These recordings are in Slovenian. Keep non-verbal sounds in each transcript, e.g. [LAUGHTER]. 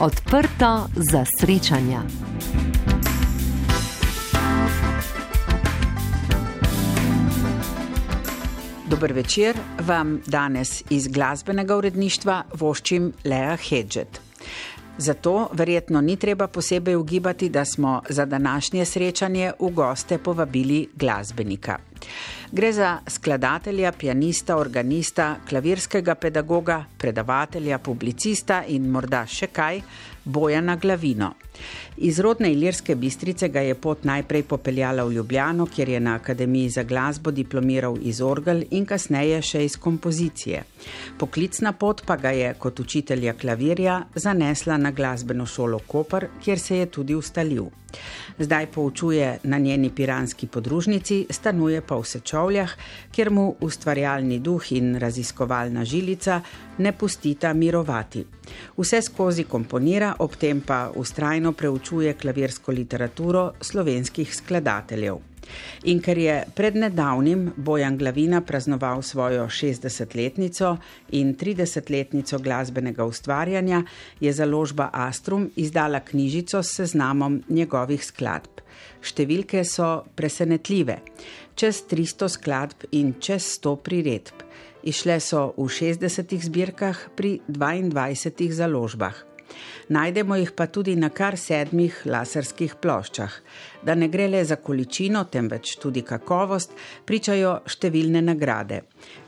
Odprto za srečanja. Dober večer vam danes iz glasbenega uredništva voščim Lea Hedžet. Zato verjetno ni treba posebej ugibati, da smo za današnje srečanje v goste povabili glasbenika. Gre za skladatelja, pianista, organista, klavirskega pedagoga, predavatelja, publicista in morda še kaj, Bojana Glavino. Iz rodne Ilirske bistrice ga je pot najprej popeljala v Ljubljano, kjer je na Akademiji za glasbo diplomiral iz orgel in kasneje še iz kompozicije. Poklicna pot pa ga je kot učitelja klavirja zanesla na glasbeno šolo Koper, kjer se je tudi ustalil. Zdaj poučuje na njeni piranski podružnici, stanuje pa v Sečovljah, kjer mu ustvarjalni duh in raziskovalna žilica ne pustita mirovati. Vse skozi komponira, ob tem pa ustrajno preučuje klavirsko literaturo slovenskih skladateljev. In ker je pred nedavnim Bojan Glavina praznoval svojo 60-letnico in 30-letnico glasbenega ustvarjanja, je založba Astrum izdala knjižico s seznamom njegovih skladb. Številke so presenetljive: čez 300 skladb in čez 100 priredb. Išle so v 60 zbirkah pri 22 založbah. Najdemo jih pa tudi na kar sedmih laserskih ploščah. Da ne gre le za količino, temveč tudi kakovost, pričajo številne nagrade.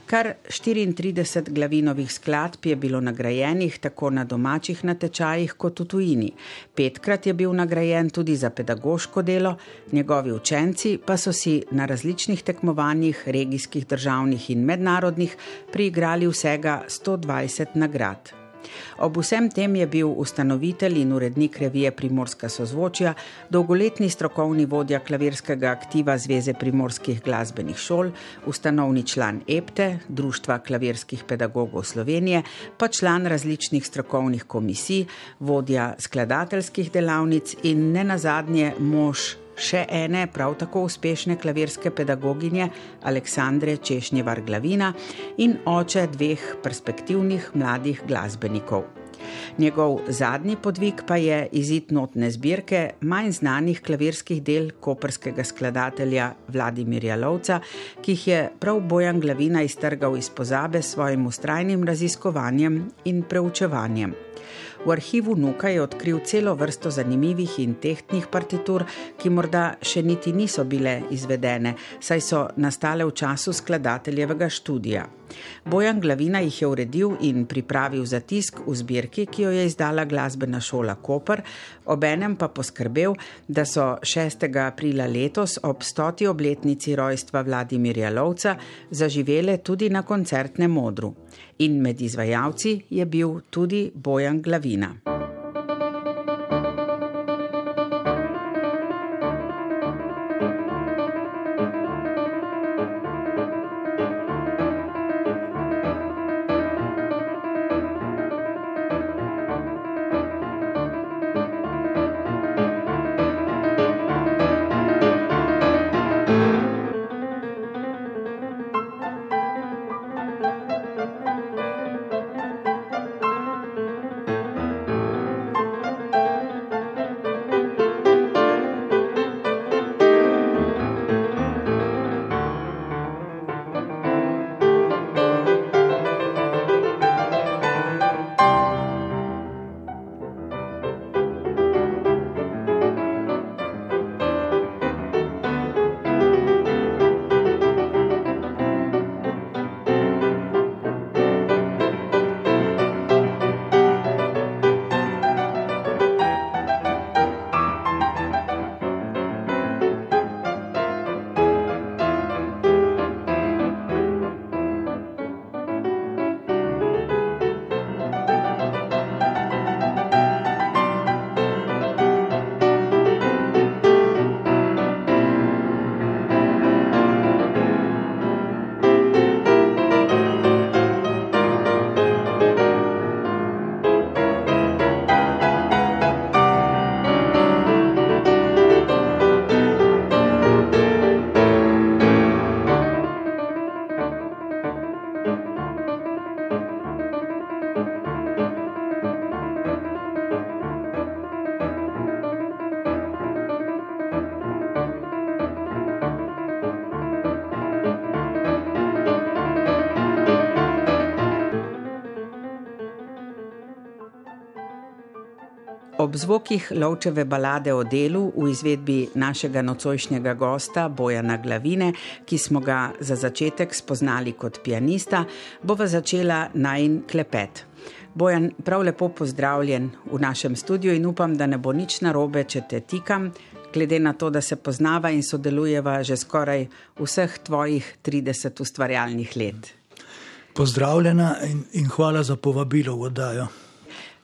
Kar 34 glavinovih skladb je bilo nagrajenih tako na domačih natečajih kot v tujini. Petkrat je bil nagrajen tudi za pedagoško delo, njegovi učenci pa so si na različnih tekmovanjih, regijskih, državnih in mednarodnih, priigrali vsega 120 nagrad. Ob vsem tem je bil ustanovitelj in urednik revije Primorska sozvočja, dolgoletni strokovni vodja klavirskega aktiva Zveze primorskih glasbenih šol, ustanovni član EPTE, Društva klavirskih pedagogov Slovenije, pa član različnih strokovnih komisij, vodja skladateljskih delavnic in ne nazadnje mož še ene prav tako uspešne klavirske pedagoginje Aleksandre Češnjevar Glavina in oče dveh perspektivnih mladih glasbenikov. Njegov zadnji podvig pa je izid notne zbirke manj znanih klavirskih del koperskega skladatelja Vladimirja Lovca, ki jih je prav Bojan Glavina iztrgal iz pozabe s svojim ustrajnim raziskovanjem in preučevanjem. V arhivu Nuka je odkril celo vrsto zanimivih in tehtnih partitur, ki morda še niti niso bile izvedene, saj so nastale v času skladateljevega študija. Bojan Glavina jih je uredil in pripravil za tisk v zbirki, ki jo je izdala glasbena šola Koper, obenem pa poskrbel, da so 6. aprila letos ob 100. obletnici rojstva Vladimirja Lovca zaživele tudi na koncertnem modru. In med izvajalci je bil tudi Bojan Glavina. Zvokih lovčeve balade o delu v izvedbi našega nocojšnjega gosta Bojana Glavine, ki smo ga za začetek spoznali kot pianista, bova začela najn klepet. Bojan, prav lepo pozdravljen v našem studiu in upam, da ne bo nič narobe, če te tikam, glede na to, da se poznava in sodelujeva že skoraj vseh tvojih 30 ustvarjalnih let. Pozdravljena in, in hvala za povabilo v oddajo.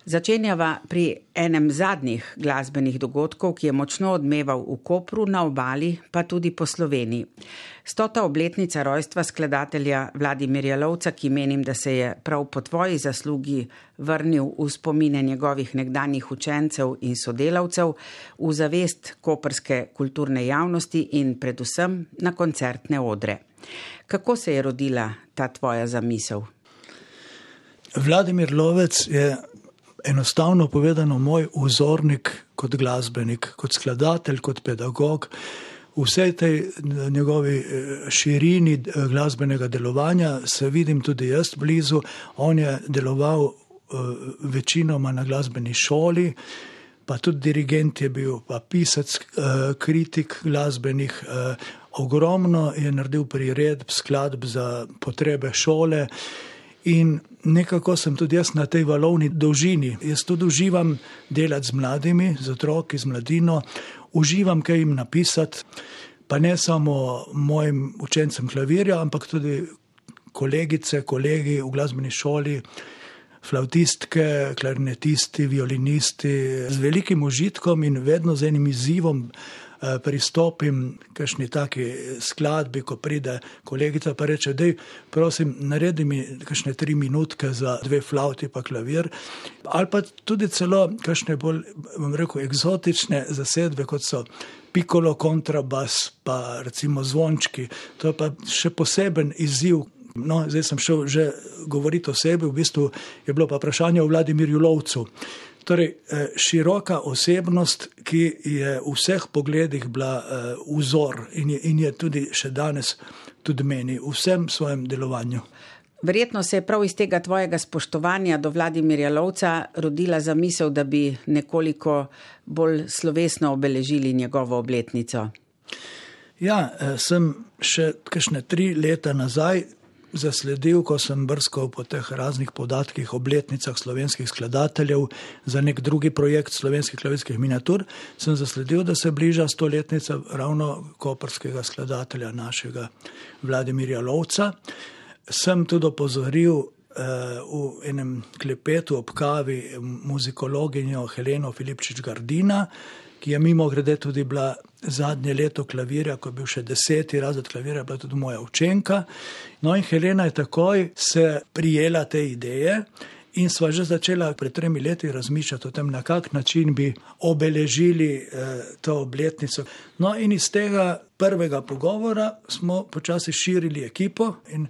Začenjava pri enem zadnjih glasbenih dogodkov, ki je močno odmeval v Kopru, na obali, pa tudi po Sloveniji. Stota obletnica rojstva skladatelja Vladimirja Lovca, ki menim, da se je prav po tvoji zaslugi vrnil v spomine njegovih nekdanjih učencev in sodelavcev, v zavest koperske kulturne javnosti in predvsem na koncertne odre. Kako se je rodila ta tvoja zamisel? Vladimir Lovec je enostavno povedano moj vzornik kot glasbenik, kot skladatelj, kot pedagog. V vsej tej njegovi eh, širini eh, glasbenega delovanja se vidim tudi jaz blizu. On je deloval večinoma na glasbeni šoli, pa tudi dirigent je bil, pa pisec, kritik glasbenih. Ogromno je naredil priredb, skladb za potrebe šole. In nekako sem tudi jaz na tej valovni dolžini. Jaz tudi uživam delati z mladimi, z otroki, z mladino, uživam kaj jim napisati, pa ne samo mojim učencem klavirja, ampak tudi kolegice, kolegi v glasbeni šoli, flautistke, klarinetisti, violinisti, z velikim užitkom in vedno z enim izzivom. Eh, pristopim k kakšni taki skladbi, ko pride kolegica in reče: Dej, prosim, naredi mi kakšne tri minutke za dve flauti, pa klavir. Ali pa tudi celo kakšne bolj, bom rekel, eksotične zasedbe, kot so. Pikolo, kontrabas, pa recimo zvončki. To je pa še poseben izziv. No, zdaj sem šel že govoriti o sebi, v bistvu je bilo pa vprašanje o Vladimirju Lovcu. Torej, eh, široka osebnost, ki je v vseh pogledih bila eh, vzor in je, in je tudi še danes tudi meni, v vsem svojem delovanju. Verjetno se je prav iz tega tvojega spoštovanja do Vladimirja Lovca rodila zamisel, da bi nekoliko bolj slovesno obeležili njegovo obletnico. Ja, eh, sem še kakšne tri leta nazaj zasledil, ko sem brskal po teh raznih podatkih, obletnicah slovenskih skladateljev za nek drugi projekt slovenskih klavirskih miniatur, sem zasledil, da se bliža stoletnica ravno koperskega skladatelja našega Vladimirja Lovca. Sem tudi opozoril uh, v enem klepetu ob kavi muzikologinjo Heleno Filipčič Gardina, ki je mimo grede tudi bila zadnje leto klavirja, ko je bil še deseti razred klavirja, bila tudi moja učenka. No in Helena je takoj se prijela te ideje. In sva že začela pred tremi leti razmišljati o tem, na kak način bi obeležili eh, to obletnico. No, in iz tega prvega pogovora smo počasi širili ekipo in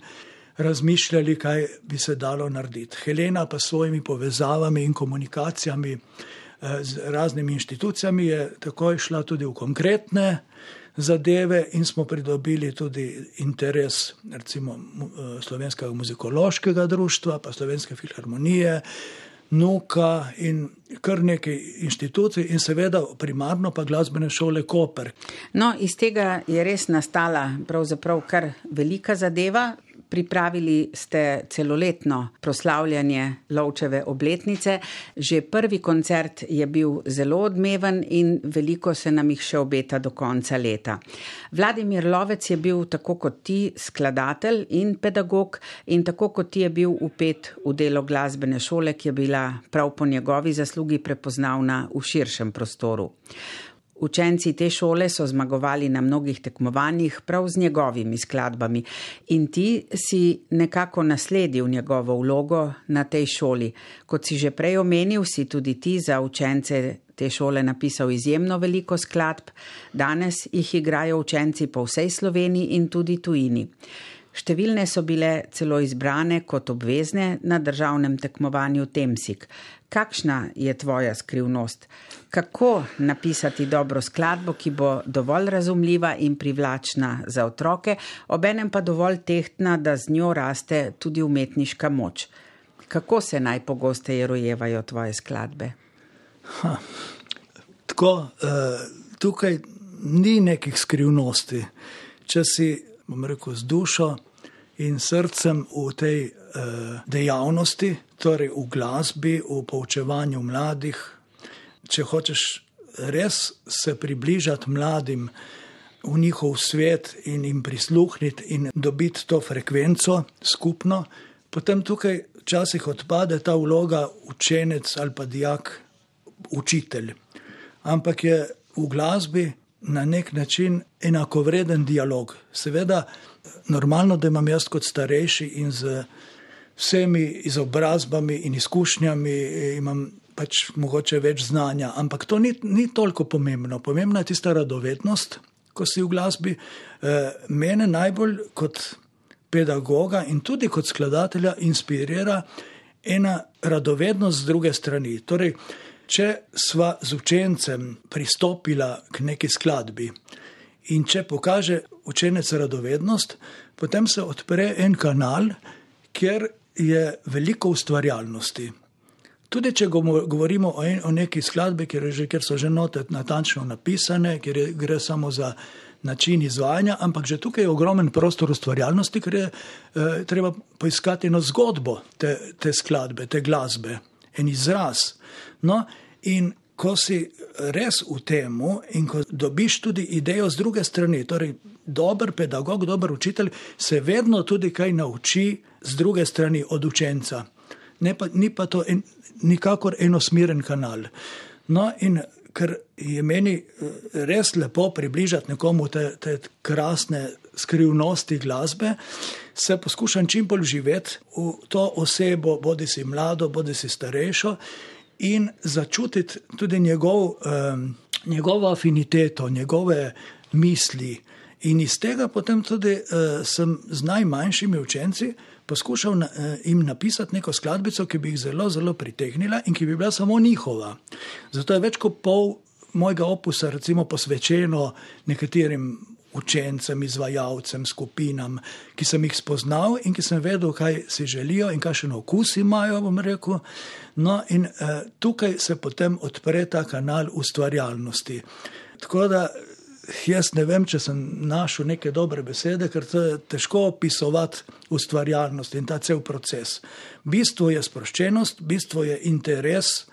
razmišljali, kaj bi se dalo narediti. Helena pa s svojimi povezavami in komunikacijami Eh, z raznimi inštitucijami, je takoj šla tudi v konkretne zadeve in smo pridobili tudi interes recimo eh, Slovenskega muzikološkega društva, pa Slovenske filharmonije, Nuka in kar nekaj inštitucij in seveda primarno pa glasbene šole Koper. No, iz tega je res nastala pravzaprav kar velika zadeva. Pripravili ste celoletno proslavljanje Lovčeve obletnice. Že prvi koncert je bil zelo odmeven in veliko se nam jih še obeta do konca leta. Vladimir Lovec je bil tako kot ti skladatelj in pedagog in tako kot ti je bil upet v delo glasbene šole, ki je bila prav po njegovi zaslugi prepoznavna v širšem prostoru. Učenci te šole so zmagovali na mnogih tekmovanjih prav z njegovimi skladbami in ti si nekako nasledil njegovo vlogo na tej šoli. Kot si že prej omenil, si tudi ti za učence te šole napisal izjemno veliko skladb, danes jih igrajo učenci po vsej Sloveniji in tudi tujini. Številne so bile celo izbrane kot obvezne na državnem tekmovanju Temsik. Kakšna je tvoja skrivnost? Kako napisati dobro skladbo, ki bo dovolj razumljiva in privlačna za otroke, obenem pa dovolj tehtna, da z njo raste tudi umetniška moč? Kako se najpogosteje rojevajo tvoje skladbe? Ha, tako, uh, tukaj ni nekih skrivnosti. Če si, bom rekel, z dušo in srcem v tej uh, dejavnosti, torej v glasbi, v poučevanju mladih, če hočeš res se približati mladim v njihov svet in jim prisluhniti in dobiti to frekvenco skupno, potem tukaj včasih odpade ta vloga učenec ali pa dijak, učitelj. Ampak je v glasbi na nek način enakovreden dialog. Seveda, normalno, da imam jaz kot starejši in z vsemi izobrazbami in izkušnjami imam pač mogoče več znanja, ampak to ni, ni toliko pomembno. Pomembna je tista radovednost, ko si v glasbi. E, mene najbolj kot pedagoga in tudi kot skladatelja inspirira ena radovednost z druge strani. Torej, če sva z učencem pristopila k neki skladbi in če pokaže učenec radovednost, potem se odpre en kanal, kjer je veliko ustvarjalnosti. Tudi če govorimo o, en, o neki skladbi, kjer, že, kjer so že note natančno napisane, kjer je, gre samo za način izvajanja, ampak že tukaj je ogromen prostor ustvarjalnosti, ker je eh, treba poiskati eno zgodbo te, te skladbe, te glasbe, en izraz. No, in ko si res v tem in ko dobiš tudi idejo z druge strani, torej dober pedagog, dober učitelj, se vedno tudi kaj nauči z druge strani od učenca. Pa, ni pa to en, nikakor enosmeren kanal. No, in ker je meni eh, res lepo približati nekomu te, te krasne skrivnosti glasbe, se poskušam čim bolj živeti v to osebo, bodi si mlado, bodi si starejšo, in začutiti tudi njegov, um, njegovo afiniteto, njegove misli. In iz tega potem tudi uh, sem z najmanjšimi učenci poskušal na, uh, jim napisati neko skladbico, ki bi jih zelo, zelo pritegnila in ki bi bila samo njihova. Zato je več kot pol mojega opusa, recimo, posvečeno nekaterim učencem, izvajalcem, skupinam, ki sem jih spoznal in ki sem vedel, kaj si želijo in kakšen okus imajo. No, in uh, tukaj se potem odpre ta kanal ustvarjalnosti. Tako da jaz ne vem, če sem našel neke dobre besede, ker to je težko opisovati ustvarjalnost in ta cel proces. Bistvo je sproščenost, bistvo je interes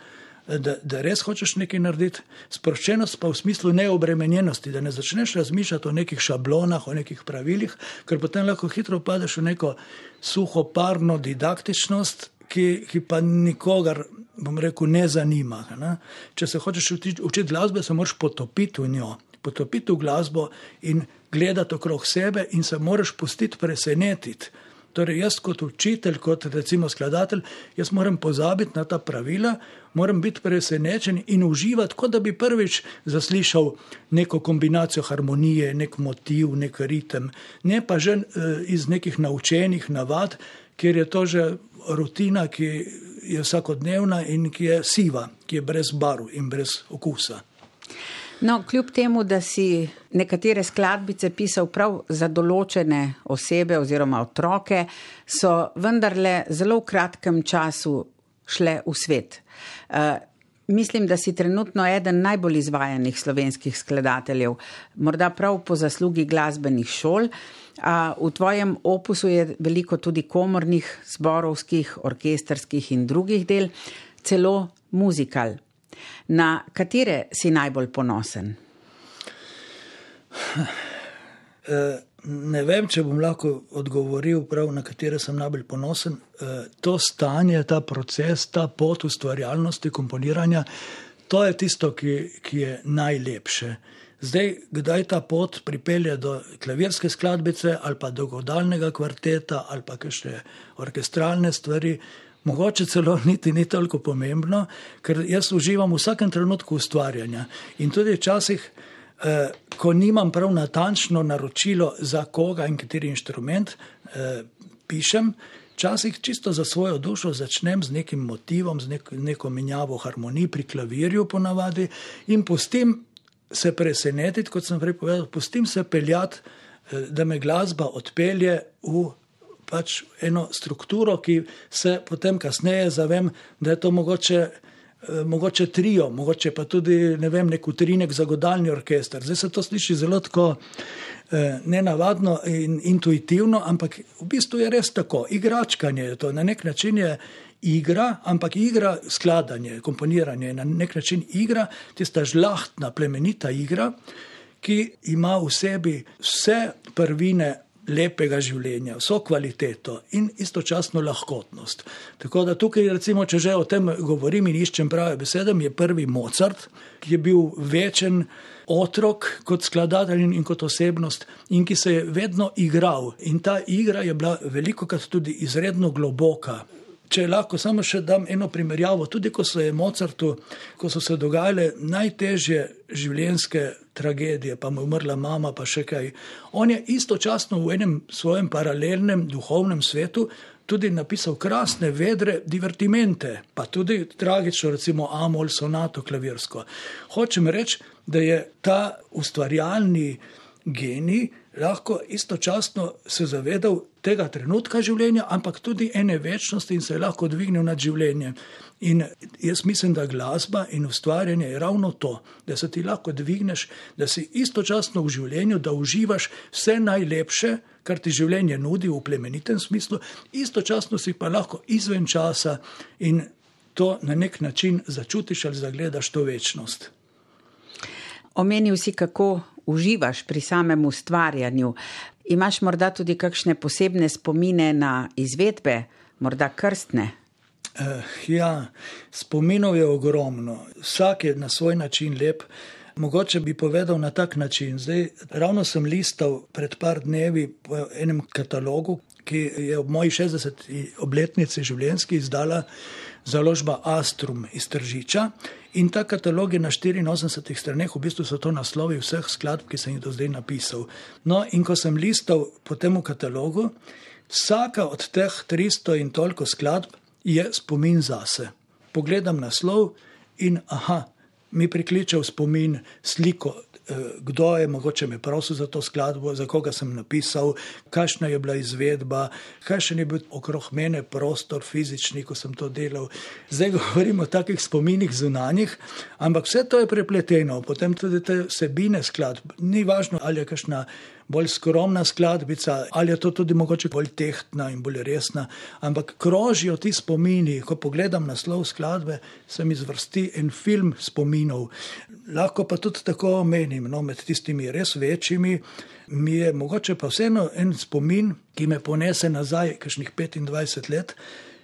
da, da res hočeš nekaj narediti, sproščenost pa v smislu neobremenjenosti, da ne začneš razmišljati o nekih šablonah, o nekih pravilih, ker potem lahko hitro padeš v neko suhoparno didaktičnost, ki, ki pa nikogar, bom rekel, ne zanima. Ne? Če se hočeš učiti, učiti glasbe, se moraš potopiti v njo, potopiti v glasbo in gledati okrog sebe in se moraš pustiti presenetiti. Torej, jaz kot učitelj, kot recimo skladatelj, jaz moram pozabiti na ta pravila, moram biti presenečen in uživati, kot da bi prvič zaslišal neko kombinacijo harmonije, nek motiv, nek ritem, ne pa že eh, iz nekih naučenih navad, ker je to že rutina, ki je vsakodnevna in ki je siva, ki je brez barv in brez okusa. No, kljub temu, da si nekatere skladbice pisal prav za določene osebe oziroma otroke, so vendarle zelo v kratkem času šle v svet. Uh, mislim, da si trenutno eden najbolj izvajanih slovenskih skladateljev, morda prav po zaslugi glasbenih šol. Uh, v tvojem opusu je veliko tudi komornih, zborovskih, orkesterskih in drugih del, celo muzikal. Na katere si najbolj ponosen? Eh, ne vem, če bom lahko odgovoril prav, na katere sem najbolj ponosen. Eh, to stanje, ta proces, ta pot ustvarjalnosti, komponiranja, to je tisto, ki, ki je najlepše. Zdaj, kdaj ta pot pripelje do klavirske skladbice ali pa do godalnega kvarteta ali pa še orkestralne stvari, mogoče celo niti ni toliko pomembno, ker jaz uživam v vsakem trenutku ustvarjanja. In tudi včasih, eh, ko nimam prav natančno naročilo, za koga in kateri inštrument eh, pišem, včasih čisto za svojo dušo začnem z nekim motivom, z nek, neko menjavo harmonij pri klavirju ponavadi in pustim se presenetiti, kot sem prej povedal, pustim se peljati, eh, da me glasba odpelje v pač eno strukturo, ki se potem kasneje zavem, da je to mogoče eh, mogoče trio, mogoče pa tudi ne vem, nek utrinek za godalni orkester. Zdaj se to sliši zelo tako eh, nenavadno in intuitivno, ampak v bistvu je res tako. Igračkanje je to, na nek način je igra, ampak igra skladanje, komponiranje, na nek način igra, tista žlahtna, plemenita igra, ki ima v sebi vse prvine lepega življenja, vso kvaliteto in istočasno lahkotnost. Tako da tukaj, recimo, če že o tem govorim in iščem prave besede, je prvi Mozart, ki je bil večen otrok kot skladatelj in kot osebnost in ki se je vedno igral. In ta igra je bila veliko krat tudi izredno globoka. Če lahko samo še dam eno primerjavo, tudi ko so, Mozartu, ko so se dogajale najtežje življenjske tragedije, pa mu je umrla mama, pa še kaj. On je istočasno v enem svojem paralelnem duhovnem svetu tudi napisal krasne, vedre divertimente, pa tudi tragično, recimo Amol, sonato, klavirsko. Hočem reči, da je ta ustvarjalni genij lahko istočasno se zavedal tega trenutka življenja, ampak tudi ene večnosti in se je lahko dvignil nad življenjem. In jaz mislim, da glasba in ustvarjanje je ravno to, da se ti lahko dvigneš, da si istočasno v življenju, da uživaš vse najlepše, kar ti življenje nudi v plemenitem smislu, istočasno si pa lahko izven časa in to na nek način začutiš ali zagledaš to večnost. Omenil si, kako uživaš pri samem ustvarjanju. Imaš morda tudi kakšne posebne spomine na izvedbe, morda krstne? Uh, ja, spominov je ogromno, vsak je na svoj način lep. Mogoče bi povedal na tak način. Zdaj, ravno sem listal pred par dnevi po enem katalogu, ki je ob moji 60. obletnici življenjski izdala založba Astrum iz Tržiča. In ta katalog je na 84 straneh, v bistvu so to naslovi vseh skladb, ki sem jih do zdaj napisal. No, in ko sem listal po tem katalogu, vsaka od teh 300 in toliko skladb je spomin zase. Pogledam naslov in aha, mi prikliče v spomin sliko kdo je mogoče me prosil za to skladbo, za koga sem napisal, kakšna je bila izvedba, kakšen je bil okrog mene prostor fizični, ko sem to delal. Zdaj govorimo o takih spominih zunanjih, ampak vse to je prepleteno, potem tudi te vsebine skladb. Ni važno, ali je kakšna bolj skromna skladbica, ali je to tudi mogoče bolj tehtna in bolj resna, ampak krožijo ti spomini. Ko pogledam naslov skladbe, se mi zvrsti en film spominov. Lahko pa tudi tako menim, no, med tistimi res večjimi. Mi je mogoče pa vseeno en spomin, ki me ponese nazaj, kakšnih 25 let,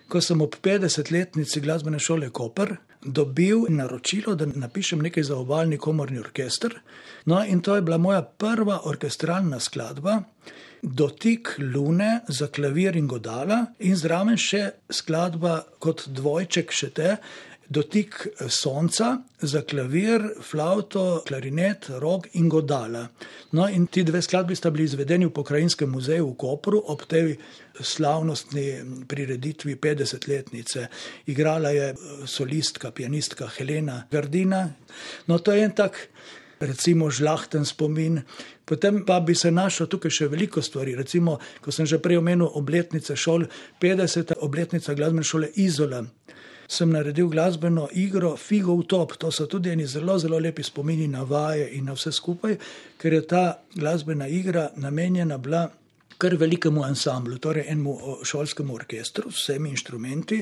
ko sem ob 50-letnici glasbene šole Koper dobil naročilo, da napišem nekaj za obaljni komorni orkester. No, in to je bila moja prva orkestralna skladba, Dotik Lune za klavir in godala, in zraven še skladba kot dvojček še te, dotik sonca za klavir, flauto, klarinet, rog in godala. No, in ti dve skladbi sta bili izvedeni v Pokrajinskem muzeju v Kopru ob tej slavnostni prireditvi 50-letnice. Igrala je eh, solistka, pianistka Helena Gardina. No, to je en tak. Recimo žlahten spomin, potem pa bi se našlo tukaj še veliko stvari. Recimo, ko sem že prej omenil obletnice šol, 50. obletnica glasbene šole Izola, sem naredil glasbeno igro Figo v top. To so tudi eni zelo, zelo lepi spomini na vaje in na vse skupaj, ker je ta glasbena igra namenjena bila kar velikemu ansamblu, torej enemu šolskemu orkestru, vsemi inštrumenti,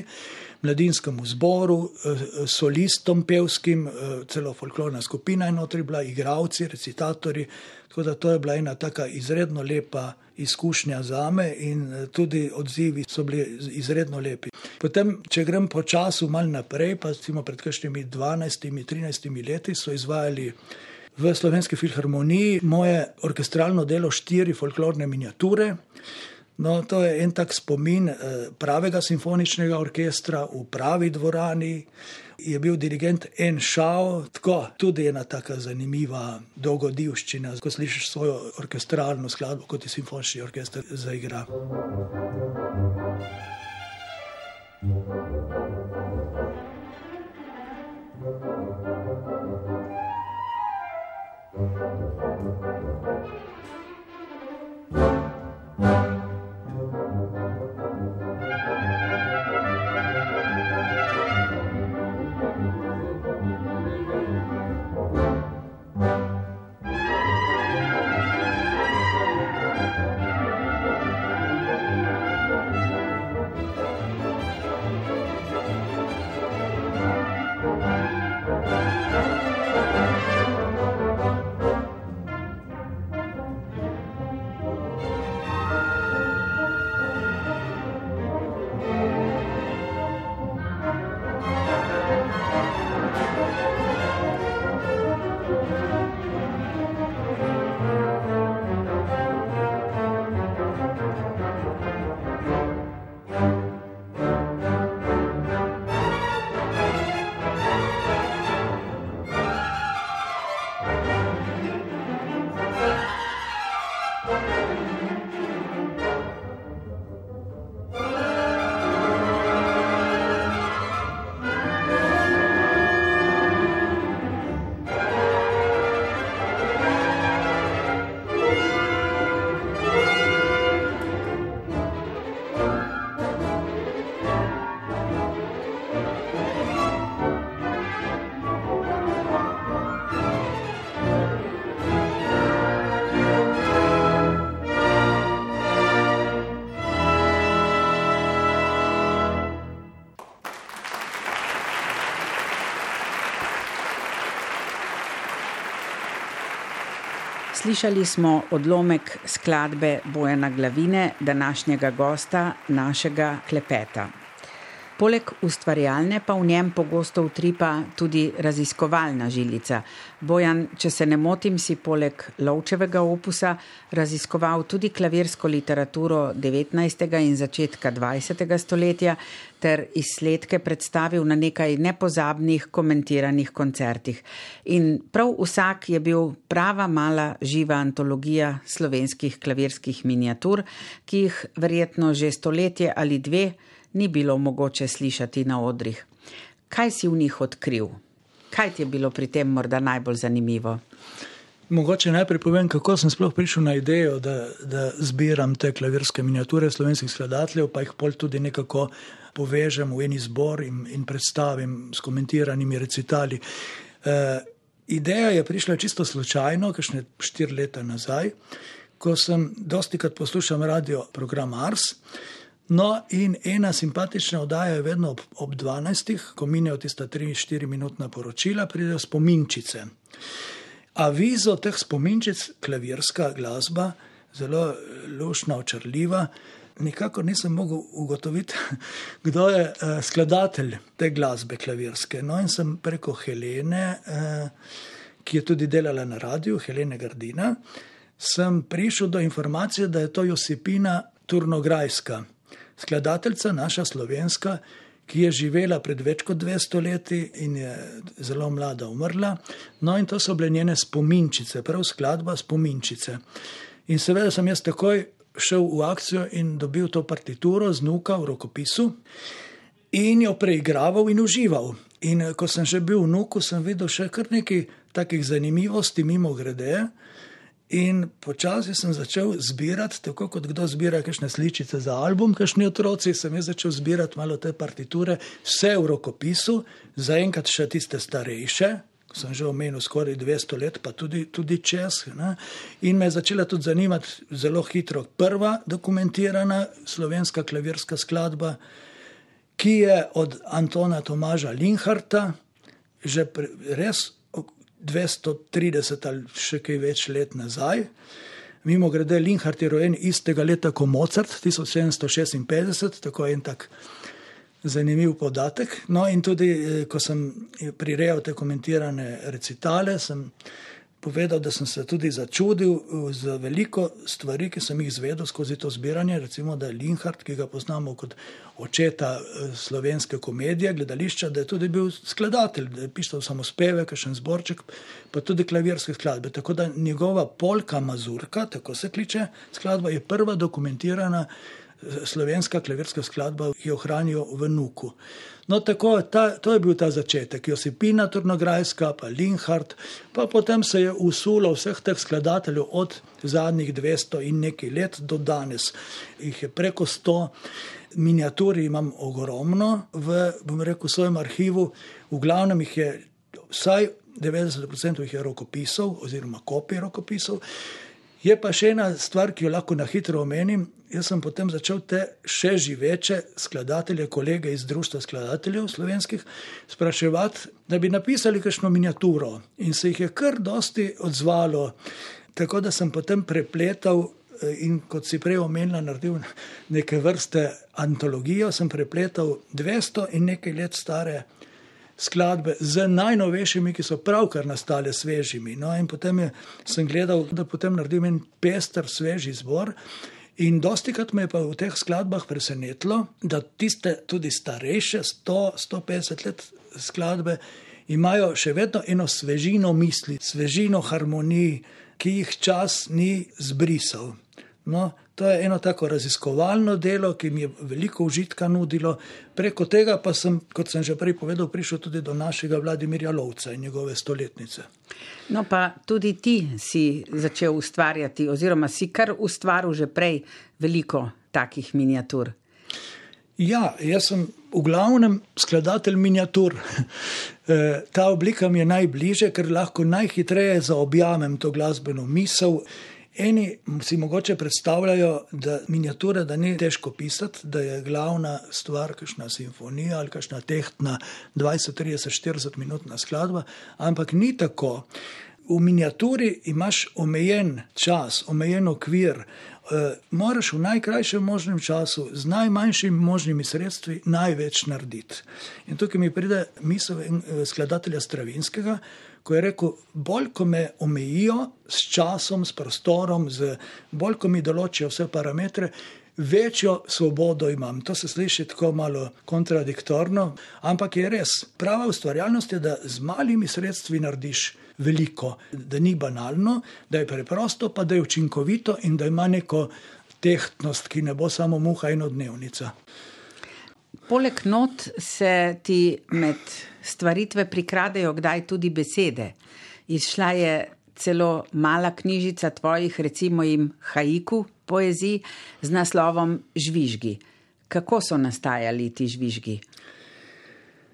mladinskemu zboru, e, solistom pevskim, e, celo folklorna skupina je notri bila, igravci, recitatori. Tako da to je bila ena taka izredno lepa izkušnja za me in e, tudi odzivi so bili izredno lepi. Potem, če grem po času mal naprej, pa recimo pred kakšnimi 12-13 leti so izvajali v Slovenski filharmoniji moje orkestralno delo štiri folklorne miniature. No, to je en tak spomin eh, pravega simfoničnega orkestra v pravi dvorani. Je bil dirigent En Šao, tako tudi ena tako zanimiva dogodivščina, ko slišiš svojo orkestralno skladbo, kot je simfonični orkester zaigra. Slišali smo odlomek skladbe Bojana Glavine, današnjega gosta našega klepeta. Poleg ustvarjalne pa v njem pogosto utripa tudi raziskovalna žilica. Bojan, če se ne motim, si poleg lovčevega opusa raziskoval tudi klavirsko literaturo 19. in začetka 20. stoletja ter izsledke predstavil na nekaj nepozabnih komentiranih koncertih. In prav vsak je bil prava mala živa antologija slovenskih klavirskih miniatur, ki jih verjetno že stoletje ali dve ni bilo mogoče slišati na odrih. Kaj si v njih odkril? Kaj ti je bilo pri tem morda najbolj zanimivo? Mogoče najprej povem, kako sem sploh prišel na idejo, da, da zbiram te klavirske miniature slovenskih skladateljev, pa jih pol tudi nekako povežem v en izbor in, in predstavim s komentiranimi recitali. E, ideja je prišla čisto slučajno, kakšne štiri leta nazaj, ko sem dosti krat poslušal radio program Ars. No, in ena simpatična oddaja je vedno ob, ob 12, ko minejo tista 3-4 minutna poročila, pridejo spominčice. Avizo teh spominčic, klavirska glasba, zelo lušna, očrljiva. Nikakor nisem mogel ugotoviti, [LAUGHS] kdo je uh, skladatelj te glasbe klavirske. No, in sem preko Helene, uh, ki je tudi delala na radiju, Helene Gardina, sem prišel do informacije, da je to Josipina Turnograjska skladateljica, naša slovenska, ki je živela pred več kot 200 leti in je zelo mlada umrla. No, in to so bile njene spominčice, prav skladba spominčice. In seveda sem jaz takoj šel v akcijo in dobil to partituro z nuka v rokopisu in jo preigraval in užival. In ko sem že bil v nuku, sem videl še kar nekaj takih zanimivosti mimo grede. In počasi sem začel zbirati, tako kot kdo zbira kakšne sličice za album, kakšni otroci, sem jaz začel zbirati malo te partiture, vse v rokopisu, zaenkrat še tiste starejše, sem že omenil skoraj 200 let, pa tudi, tudi čez. Ne? In me je začela tudi zanimati zelo hitro prva dokumentirana slovenska klavirska skladba, ki je od Antona Tomaža Linharta, že pre, res 230 ali še kaj več let nazaj. Mimo grede, Linhart je rojen istega leta kot Mozart, 1756, tako je en tak zanimiv podatek. No, in tudi, eh, ko sem prirejal te komentirane recitale, sem povedal, da sem se tudi začudil eh, z veliko stvari, ki sem jih izvedel skozi to zbiranje. Recimo, da je Linhart, ki ga poznamo kot očeta eh, slovenske komedije, gledališča, da je tudi bil skladatelj, da je pisal samo speve, kakšen zborček, pa tudi klavirske skladbe. Tako da njegova polka Mazurka, tako se kliče skladba, je prva dokumentirana slovenska klavirska skladba, ki jo hranijo v Nuku. No, tako, ta, to je bil ta začetek, Josipina Trnograjska, pa Linhart, pa potem se je usulo vseh teh skladateljev od zadnjih 200 in nekaj let do danes. Jih je preko 100, miniatur imam ogromno v, bom rekel, svojem arhivu, v glavnem jih je vsaj 90% jih je rokopisov oziroma kopij rokopisov. Je pa še ena stvar, ki jo lahko na hitro omenim. Jaz sem potem začel te še živeče skladatelje, kolege iz Društva skladateljev slovenskih, spraševati, da bi napisali kakšno miniaturo. In se jih je kar dosti odzvalo. Tako da sem potem prepletal eh, in kot si prej omenila, naredil neke vrste antologijo, sem prepletal 200 in nekaj let stare skladbe z najnovejšimi, ki so pravkar nastale svežimi. No, in potem je, sem gledal, da potem naredim en pester, sveži zbor. In dosti krat me je pa v teh skladbah presenetilo, da tiste tudi starejše, 100-150 let skladbe, imajo še vedno eno svežino misli, svežino harmonij, ki jih čas ni zbrisal. No, to je eno tako raziskovalno delo, ki mi je veliko užitka nudilo. Preko tega pa sem, kot sem že prej povedal, prišel tudi do našega Vladimirja Lovca in njegove stoletnice. No, pa tudi ti si začel ustvarjati, oziroma si kar ustvaril že prej veliko takih miniatur. Ja, jaz sem v glavnem skladatelj miniatur. Eh, ta oblika mi je najbližje, ker lahko najhitreje zaobjamem to glasbeno misel. Eni si mogoče predstavljajo, da miniature, da ni težko pisati, da je glavna stvar kakšna simfonija ali kakšna tehtna 20, 30, 40 minutna skladba, ampak ni tako. V miniaturi imaš omejen čas, omejen okvir. Uh, moraš v najkrajšem možnem času, z najmanjšimi možnimi sredstvi, največ narediti. In tukaj mi pride misel uh, skladatelja Stravinskega, ko je rekel: Bolj, ko me omejijo s časom, s prostorom, z, bolj, ko mi določijo vse parametre, večjo svobodo imam. To se sliši tako malo kontradiktorno, ampak je res. Prava ustvarjalnost je, da z malimi sredstvi narediš veliko, da ni banalno, da je preprosto, pa da je učinkovito in da ima neko tehtnost, ki ne bo samo muha in odnevnica. Poleg not se ti med stvaritve prikradejo kdaj tudi besede. Izšla je celo mala knjižica tvojih, recimo jim haiku poezij z naslovom Žvižgi. Kako so nastajali ti žvižgi?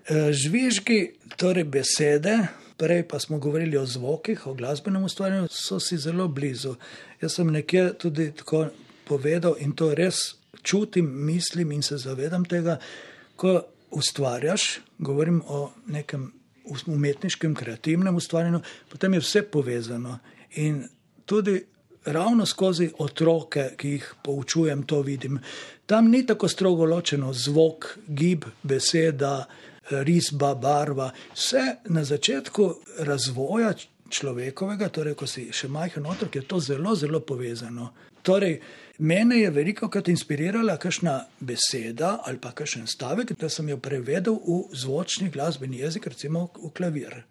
E, žvižgi, torej besede, prej pa smo govorili o zvokih, o glasbenem ustvarjanju, so si zelo blizu. Jaz sem nekje tudi tako povedal in to res čutim, mislim in se zavedam tega, ko ustvarjaš, govorim o nekem umetniškem, kreativnem ustvarjanju, potem je vse povezano. In tudi ravno skozi otroke, ki jih poučujem, to vidim. Tam ni tako strogo ločeno zvok, gib, beseda, risba, barva. Vse na začetku razvoja človekovega, torej ko si še majhen otrok, je to zelo, zelo povezano. Torej, Mene je veliko krat inspirirala kakšna beseda ali pa kakšen stavek, da sem jo prevedel v zvočni glasbeni jezik, recimo v klavir.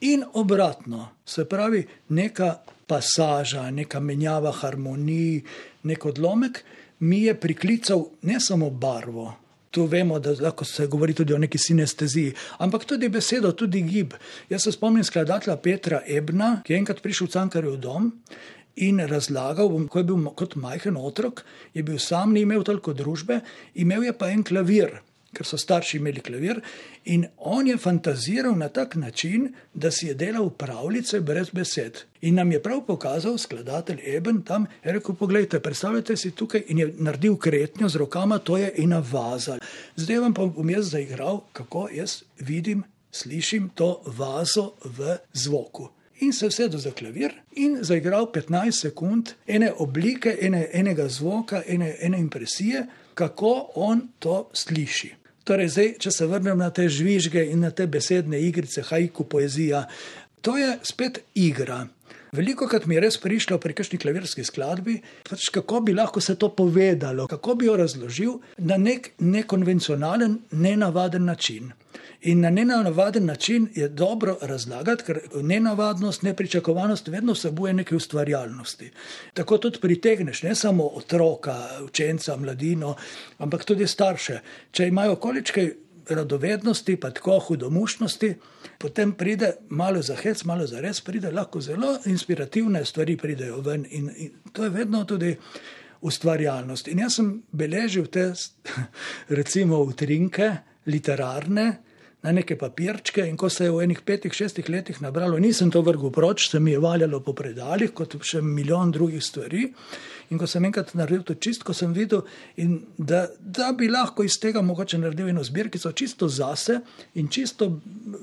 In obratno, se pravi, neka pasaža, neka menjava harmonij, nek odlomek mi je priklical ne samo barvo. Tu vemo, da lahko se govori tudi o neki sinesteziji, ampak tudi besedo, tudi gib. Jaz se spomnim skladatelja Petra Ebna, ki je enkrat prišel v Cankarjev dom in razlagal, bom, ko je bil kot majhen otrok, je bil sam, ni imel toliko družbe, imel je pa en klavir, ker so starši imeli klavir. In on je fantaziral na tak način, da si je delal pravljice brez besed. In nam je prav pokazal, skladatelj Eben tam, je rekel: Poglejte, predstavljate si tukaj in je naredil kretnjo z rokama, to je ena vaza. Zdaj vam pa bom jaz zaigral, kako jaz vidim, slišim to vazo v zvoku in se usedel za klavir in zaigral 15 sekund ene oblike, ene, enega zvoka, ene, ene impresije, kako on to sliši. Torej, zdaj, če se vrnem na te žvižge in na te besedne igrice, hajku, poezija, to je spet igra. Veliko krat mi je res prišlo pri kakšni klavirski skladbi, pač kako bi lahko se to povedalo, kako bi jo razložil na nek nekonvencionalen, nenavaden način. In na nenavaden način je dobro razlagati, ker nenavadnost, nepričakovanost vedno vsebuje nekaj ustvarjalnosti. Tako tudi pritegneš ne samo otroka, učenca, mladino, ampak tudi starše. Če imajo količkaj radovednosti, pa tako hudomušnosti, potem pride malo za hec, malo za res, pride lahko zelo inspirativne stvari pridejo ven in, in to je vedno tudi. Ustvarjalnost. In jaz sem beležil te, [LAUGHS] recimo, utrinke, literarne, na neke papirčke, in ko se je v enih petih, šestih letih nabralo, nisem to vrgel proč, se mi je valjalo po predaljih, kot še milijon drugih stvari. In ko sem enkrat naredil to čistko, sem videl, da, da bi lahko iz tega mogoče naredil eno zbirkico čisto zase in čisto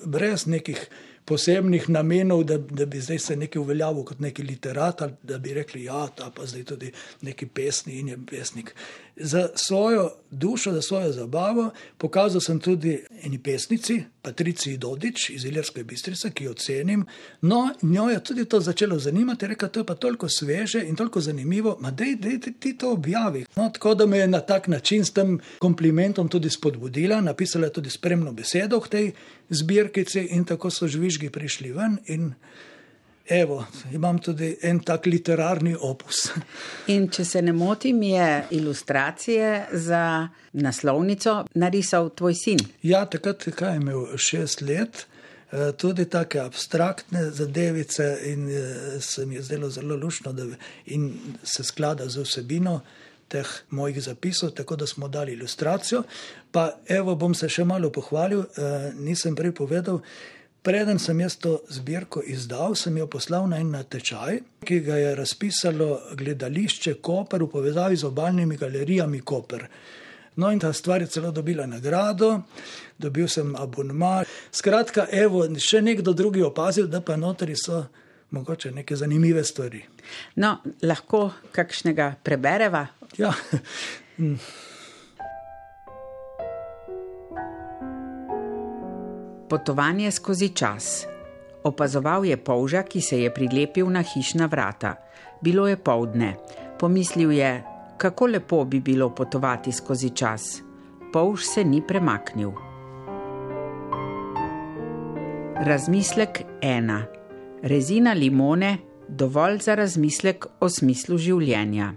brez nekih posebnih namenov, da, da bi zdaj se nekaj uveljavil kot neki literat, ali da bi rekli, ja, je pa zdaj tudi neki pesni in je pesnik. Za svojo dušo, za svojo zabavo, pokazal sem tudi eni pesnici, Patrici Dodič iz Iljerske bistrice, ki jo cenim. No, njo je tudi to začelo zanimati, reka, to je pa toliko sveže in toliko zanimivo, ma dej, dej ti to objavi. No, tako da me je na tak način s tem komplimentom tudi spodbudila, napisala je tudi spremno besedo k tej zbirkici in tako so žvižgi prišli ven. Evo, imam tudi en tak literarni opus. [LAUGHS] In če se ne motim, je ilustracije za naslovnico narisal tvoj sin. Ja, takrat je imel šest let, eh, tudi tako abstraktne zadevice, in eh, se mi je zdelo zelo lušno, da se sklada z vsebino teh mojih zapisov, tako da smo dali ilustracijo. Pa evo, bom se še malo pohvalil, eh, nisem prej povedal. Preden sem jaz to zbirko izdal, sem jo poslal na en natečaj, ki ga je razpisalo gledališče Koper v povezavi z obaljnimi galerijami Koper. No, in ta stvar je celo dobila nagrado, dobil sem abonma. Skratka, evo, še nekdo drugi opazil, da pa notri so mogoče neke zanimive stvari. No, lahko kakšnega prebereva? Ja. Potovanje skozi čas. Opazoval je polža, ki se je prilepil na hišna vrata. Bilo je povdne. Pomislil je, kako lepo bi bilo potovati skozi čas. Polž se ni premaknil. Razmislek ena. Rezina limone, dovolj za razmislek o smislu življenja.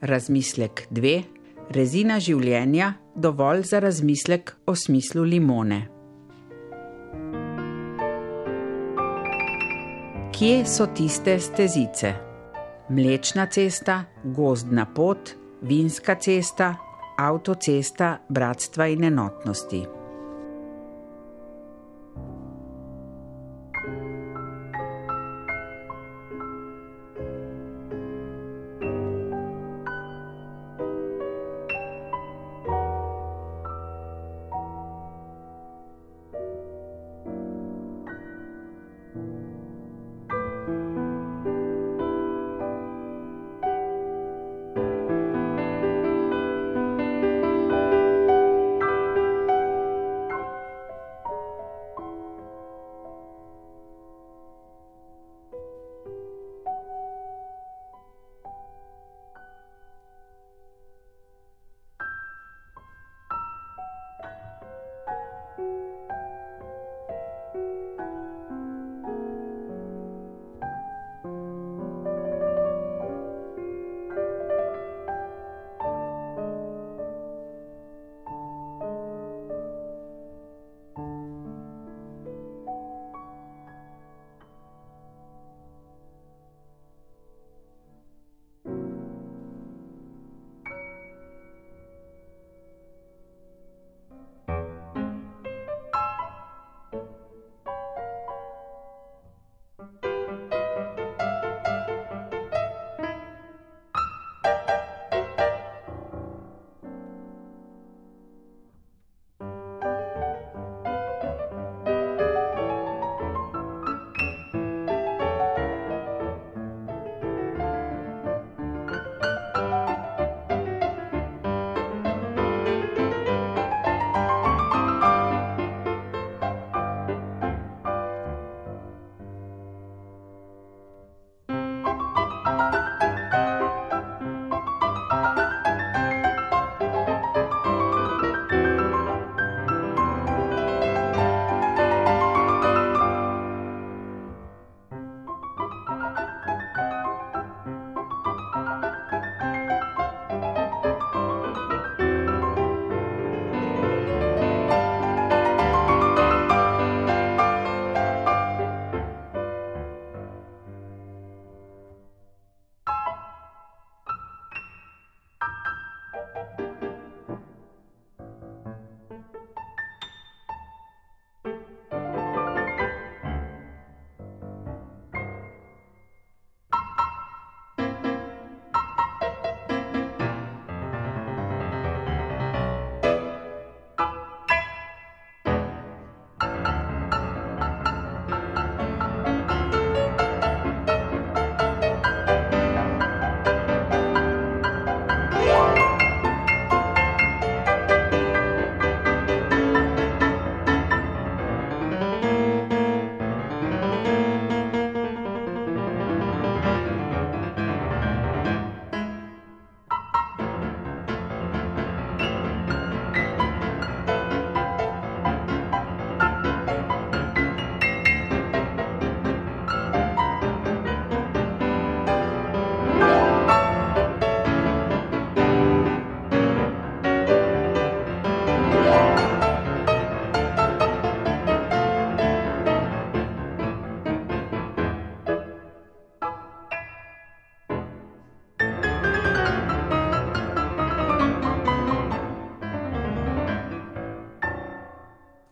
Razmislek dve. Rezina življenja, dovolj za razmislek o smislu limone. Kje so tiste stezice? Mlečna cesta, gozdna pot, vinska cesta, avtocesta bratstva in enotnosti.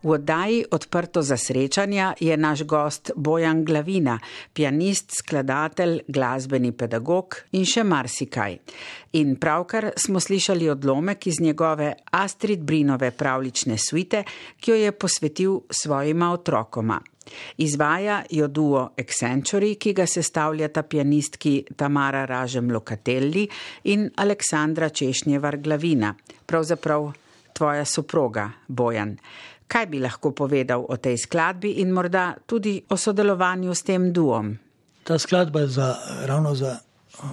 V oddaji Odprto za srečanja je naš gost Bojan Glavina, pianist, skladatelj, glasbeni pedagog in še marsikaj. In pravkar smo slišali odlomek iz njegove Astrid Brinove pravlične svite, ki jo je posvetil svojima otrokoma. Izvaja jo duo Accentury, ki ga sestavljata pianistki Tamara Ražem Lokatelli in Aleksandra Češnjevar Glavina, pravzaprav tvoja soproga Bojan. Kaj bi lahko povedal o tej skladbi in morda tudi o sodelovanju s tem duom? Ta skladba je za, ravno za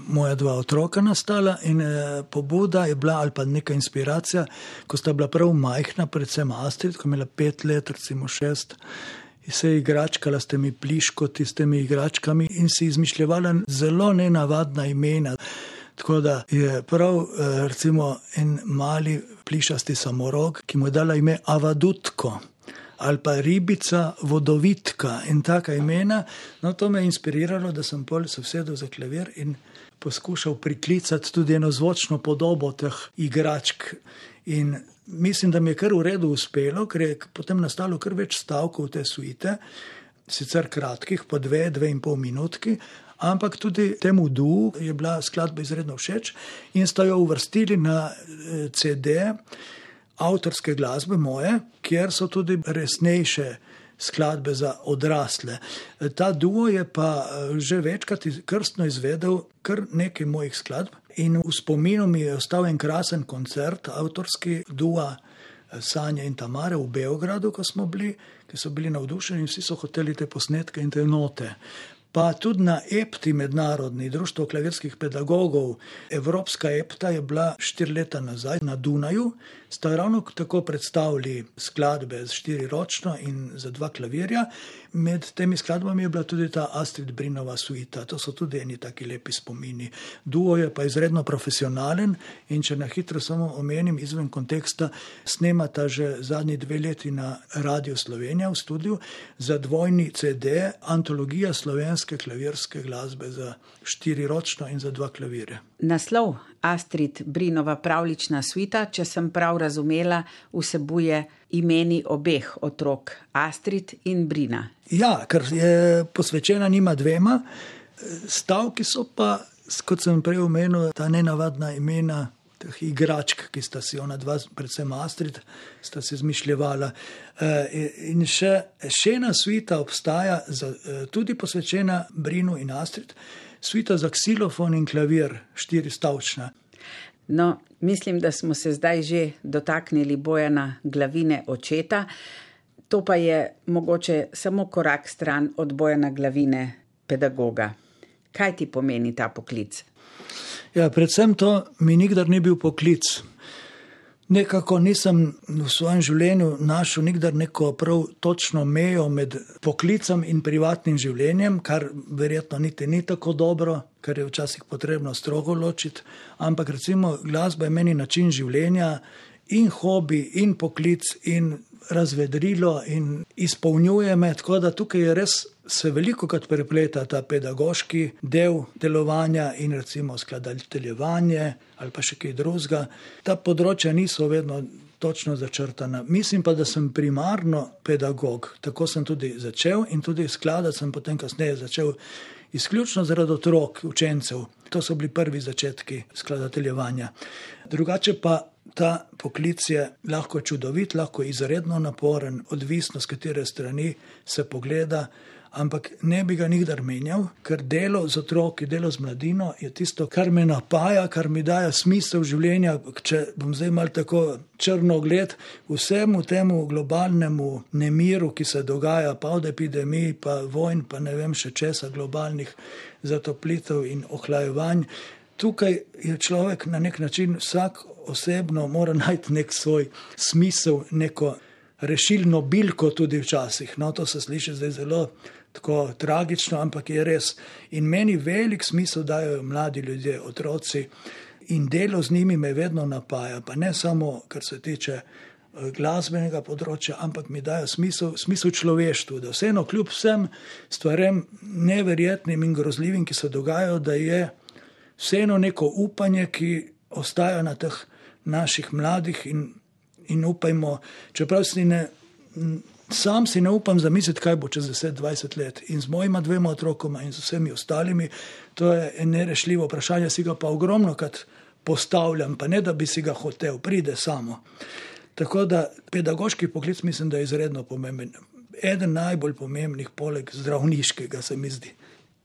moja dva otroka nastala in eh, pobuda je bila ali pa neka inspiracija, ko sta bila prav majhna, predvsem Astrid, ko je imela pet let, recimo šest. In se je igračkala s temi pliškoti, s temi igračkami in si izmišljala zelo nenavadna imena. Tako da je prav eh, recimo en mali plišasti samorog, ki mu je dala ime Avadutko ali pa ribica, vodovitka in taka imena. No, to me je inspiriralo, da sem pol se vsedel za klavir in poskušal priklicati tudi eno zvočno podobo teh igračk. In mislim, da mi je kar v redu uspelo, ker je potem nastalo kar več stavkov te suite, sicer kratkih, po dve, dve in pol minutki, ampak tudi temu duhu je bila skladba izredno všeč in sta jo uvrstili na eh, CD avtorske glasbe moje, kjer so tudi resnejše skladbe za odrasle. Eh, ta duo je pa eh, že večkrat krstno izvedel kar nekaj mojih skladb in v spominu mi je ostal en krasen koncert avtorski duo. Sanja in Tamare v Beogradu, ko smo bili, ki so bili navdušeni in vsi so hoteli te posnetke in te note pa tudi na EPTI, mednarodni društvo klavirskih pedagogov. Evropska EPTA je bila štiri leta nazaj na Dunaju, sta ravno tako predstavili skladbe z štiri ročno in za dva klavirja. Med temi skladbami je bila tudi ta Astrid Brinova suita, to so tudi eni taki lepi spomini. Duo je pa izredno profesionalen in če na hitro samo omenim izven konteksta, snemata že zadnji dve leti na Radio Slovenija v studiu za dvojni CD, antologija slovenske klavirske glasbe za štiri ročno in za dva klavirja. Naslov Astrid Brinova pravlična suita, če sem prav razumela, vsebuje imeni obeh otrok, Astrid in Brina. Ja, ker je posvečena njima dvema, stavki so pa, kot sem prej omenil, ta nenavadna imena. Teh igračk, ki sta si ona dva, predvsem Astrid, sta si izmišljala. E, in še, še ena svita obstaja, e, tudi posvečena Brinu in Astrid, svita za ksilofon in klavir, štiri stavčna. No, mislim, da smo se zdaj že dotaknili bojana glavine očeta. To pa je mogoče samo korak stran od bojana glavine pedagoga. Kaj ti pomeni ta poklic? Ja, predvsem to mi nikdar ni bil poklic. Nekako nisem v svojem življenju našel nikdar neko prav točno mejo med poklicem in privatnim življenjem, kar verjetno niti ni tako dobro, ker je včasih potrebno strogo ločiti. Ampak recimo glasba je meni način življenja in hobi, in poklic, in razvedrilo, in izpolnjuje me. Tako da tukaj je res se veliko krat prepleta ta pedagoški del delovanja in recimo skladateljevanje ali pa še kaj drugega. Ta področja niso vedno točno začrtana. Mislim pa, da sem primarno pedagog, tako sem tudi začel in tudi skladati sem potem kasneje začel izključno zaradi otrok, učencev. To so bili prvi začetki skladateljevanja. Drugače pa ta poklic je lahko čudovit, lahko izredno naporen, odvisno z katere strani se pogleda ampak ne bi ga nikdar menjal, ker delo z otroki, delo z mladino je tisto, kar me napaja, kar mi daje smisel življenja. Če bom zdaj mal tako črno gled vsemu temu globalnemu nemiru, ki se dogaja, pa od epidemij, pa vojn, pa ne vem še česa globalnih zatoplitev in ohlajevanj. Tukaj je človek na nek način vsak osebno mora najti nek svoj smisel, neko rešilno bilko tudi včasih. No, to se sliši zdaj zelo tako tragično, ampak je res. In meni velik smisel dajo mladi ljudje, otroci in delo z njimi me vedno napaja. Pa ne samo, kar se tiče eh, glasbenega področja, ampak mi dajo smisel, smisel človeštvu, da vseeno kljub vsem stvarem neverjetnim in grozljivim, ki se dogajajo, da je vseeno neko upanje, ki ostaja na teh naših mladih in, in upajmo, čeprav si ne sam si ne upam zamisliti, kaj bo čez 10-20 let. In z mojima dvema otrokoma in z vsemi ostalimi, to je nerešljivo vprašanje, si ga pa ogromno krat postavljam, pa ne da bi si ga hotel, pride samo. Tako da pedagoški poklic mislim, da je izredno pomemben. Eden najbolj pomembnih, poleg zdravniškega, se mi zdi.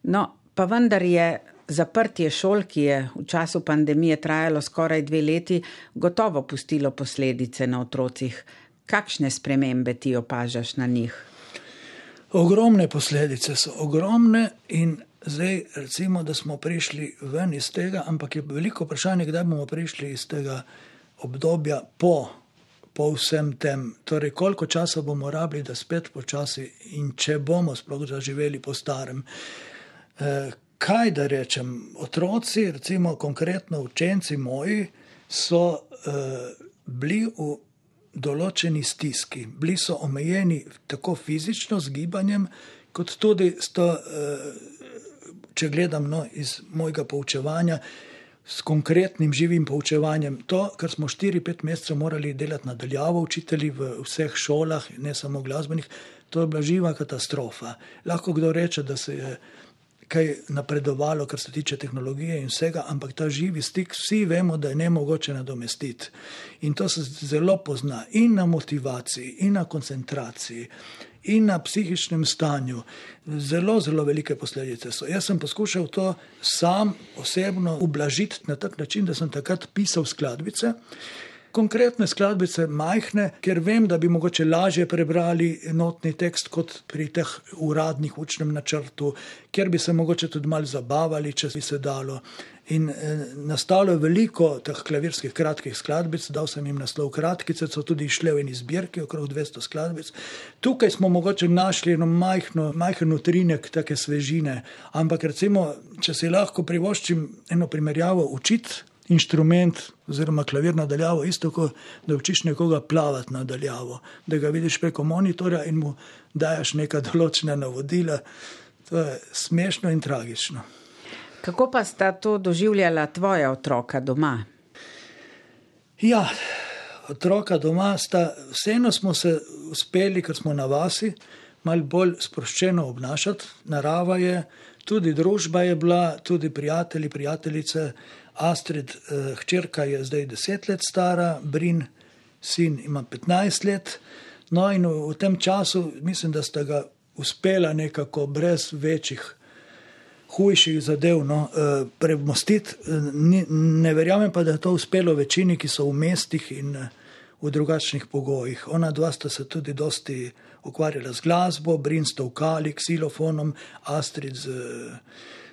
No, pa vendar je zaprtje šol, ki je v času pandemije trajalo skoraj dve leti, gotovo pustilo posledice na otrocih. Kakšne spremembe ti opažaš na njih? Ogromne posledice so ogromne in zdaj recimo, da smo prišli ven iz tega, ampak je veliko vprašanje, kdaj bomo prišli iz tega obdobja po, po vsem tem. Torej, koliko časa bomo rabili, da spet počasi in če bomo sploh zaživeli po starem. Eh, kaj da rečem, otroci, recimo konkretno učenci moji, so eh, bili v določeni stiski. Bili so omejeni tako fizično z gibanjem, kot tudi, sto, eh, če gledam no, iz mojega poučevanja, s konkretnim živim poučevanjem. To, kar smo 4-5 mesecev morali delati nadaljavo, učitelji v vseh šolah, ne samo glasbenih, to je bila živa katastrofa. Lahko kdo reče, da se je kaj napredovalo, kar se tiče tehnologije in vsega, ampak ta živi stik, vsi vemo, da je ne mogoče nadomestiti. In to se zelo pozna in na motivaciji, in na koncentraciji, in na psihičnem stanju. Zelo, zelo velike posledice so. Jaz sem poskušal to sam osebno ublažiti na tak način, da sem takrat pisal skladbice konkretne skladbice, majhne, ker vem, da bi mogoče lažje prebrali enotni tekst kot pri teh uradnih učnem načrtu, ker bi se mogoče tudi malo zabavali, če bi se dalo. In eh, nastalo je veliko teh klavirskih kratkih skladbic, dal sem jim naslov kratkice, so tudi išle v eni zbirki, okrog 200 skladbic. Tukaj smo mogoče našli eno majhno, majhen utrinek take svežine, ampak recimo, če si lahko privoščim eno primerjavo učiti inštrument, oziroma klavir nadaljavo, isto kot da učiš nekoga plavati nadaljavo, da ga vidiš preko monitorja in mu daš neka [LAUGHS] določena navodila. To je smešno in tragično. Kako pa sta to doživljala tvoja otroka doma? Ja, otroka doma sta, vseeno smo se uspeli, ker smo na vasi, malo bolj sproščeno obnašati. Narava je, tudi družba je bila, tudi prijatelji, prijateljice. Astrid, eh, hčerka je zdaj deset let stara, Brin, sin ima 15 let. No, in v, v tem času mislim, da sta ga uspela nekako brez večjih, hujših zadev no, eh, premostiti. Ne verjamem pa, da je to uspelo večini, ki so v mestih in eh, v drugačnih pogojih. Ona dva sta se tudi dosti ukvarjala z glasbo, Brin sta v kali, ksilofonom, Astrid z.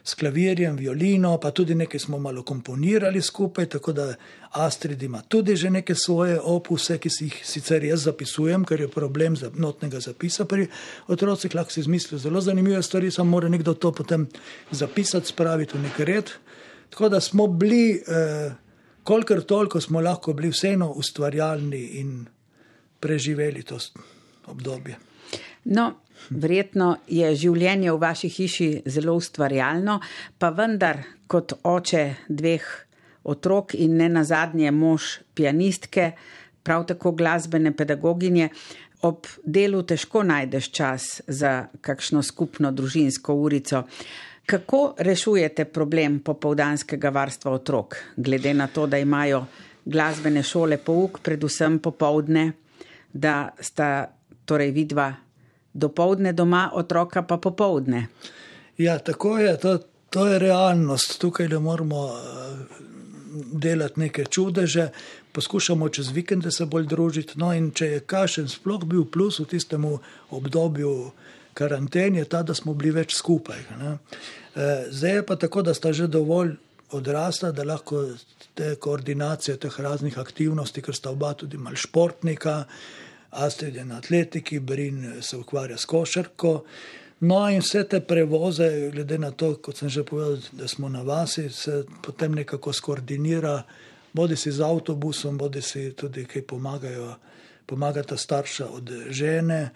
S klavirjem, violino, pa tudi nekaj smo malo komponirali skupaj, tako da Astrid ima tudi že neke svoje opuse, ki si jih sicer jaz zapisujem, ker je problem za notnega zapisa pri otrocih, lahko si izmislijo zelo zanimive stvari, samo mora nekdo to potem zapisati, spraviti v nek red. Tako da smo bili, eh, kolikor toliko smo lahko bili vseeno ustvarjalni in preživeli to obdobje. No, Verjetno je življenje v vaši hiši zelo ustvarjalno, pa vendar kot oče dveh otrok in ne nazadnje mož pianistke, prav tako glasbene pedagoginje, ob delu težko najdeš čas za kakšno skupno družinsko urico. Kako rešujete problem popovdanskega varstva otrok, glede na to, da imajo glasbene šole pouk, predvsem popovdne, da sta torej vidva dopoledne doma, otroka pa popoldne. Ja, tako je, to, to je realnost. Tukaj ne moramo eh, delati neke čudeže, poskušamo čez vikende se bolj družiti. No, in če je kašen sploh bil plus v tistem obdobju karantene, je ta, da smo bili več skupaj. Ne. Eh, zdaj je pa tako, da sta že dovolj odrasla, da lahko te koordinacije teh raznih aktivnosti, ker sta oba tudi mal športnika. Astrid je na atletiki, Brin se ukvarja s košarko. No, in vse te prevoze, glede na to, kot sem že povedal, da smo na vasi, se potem nekako skoordinira, bodi si z avtobusom, bodi si tudi kaj pomagajo, pomagata starša od žene.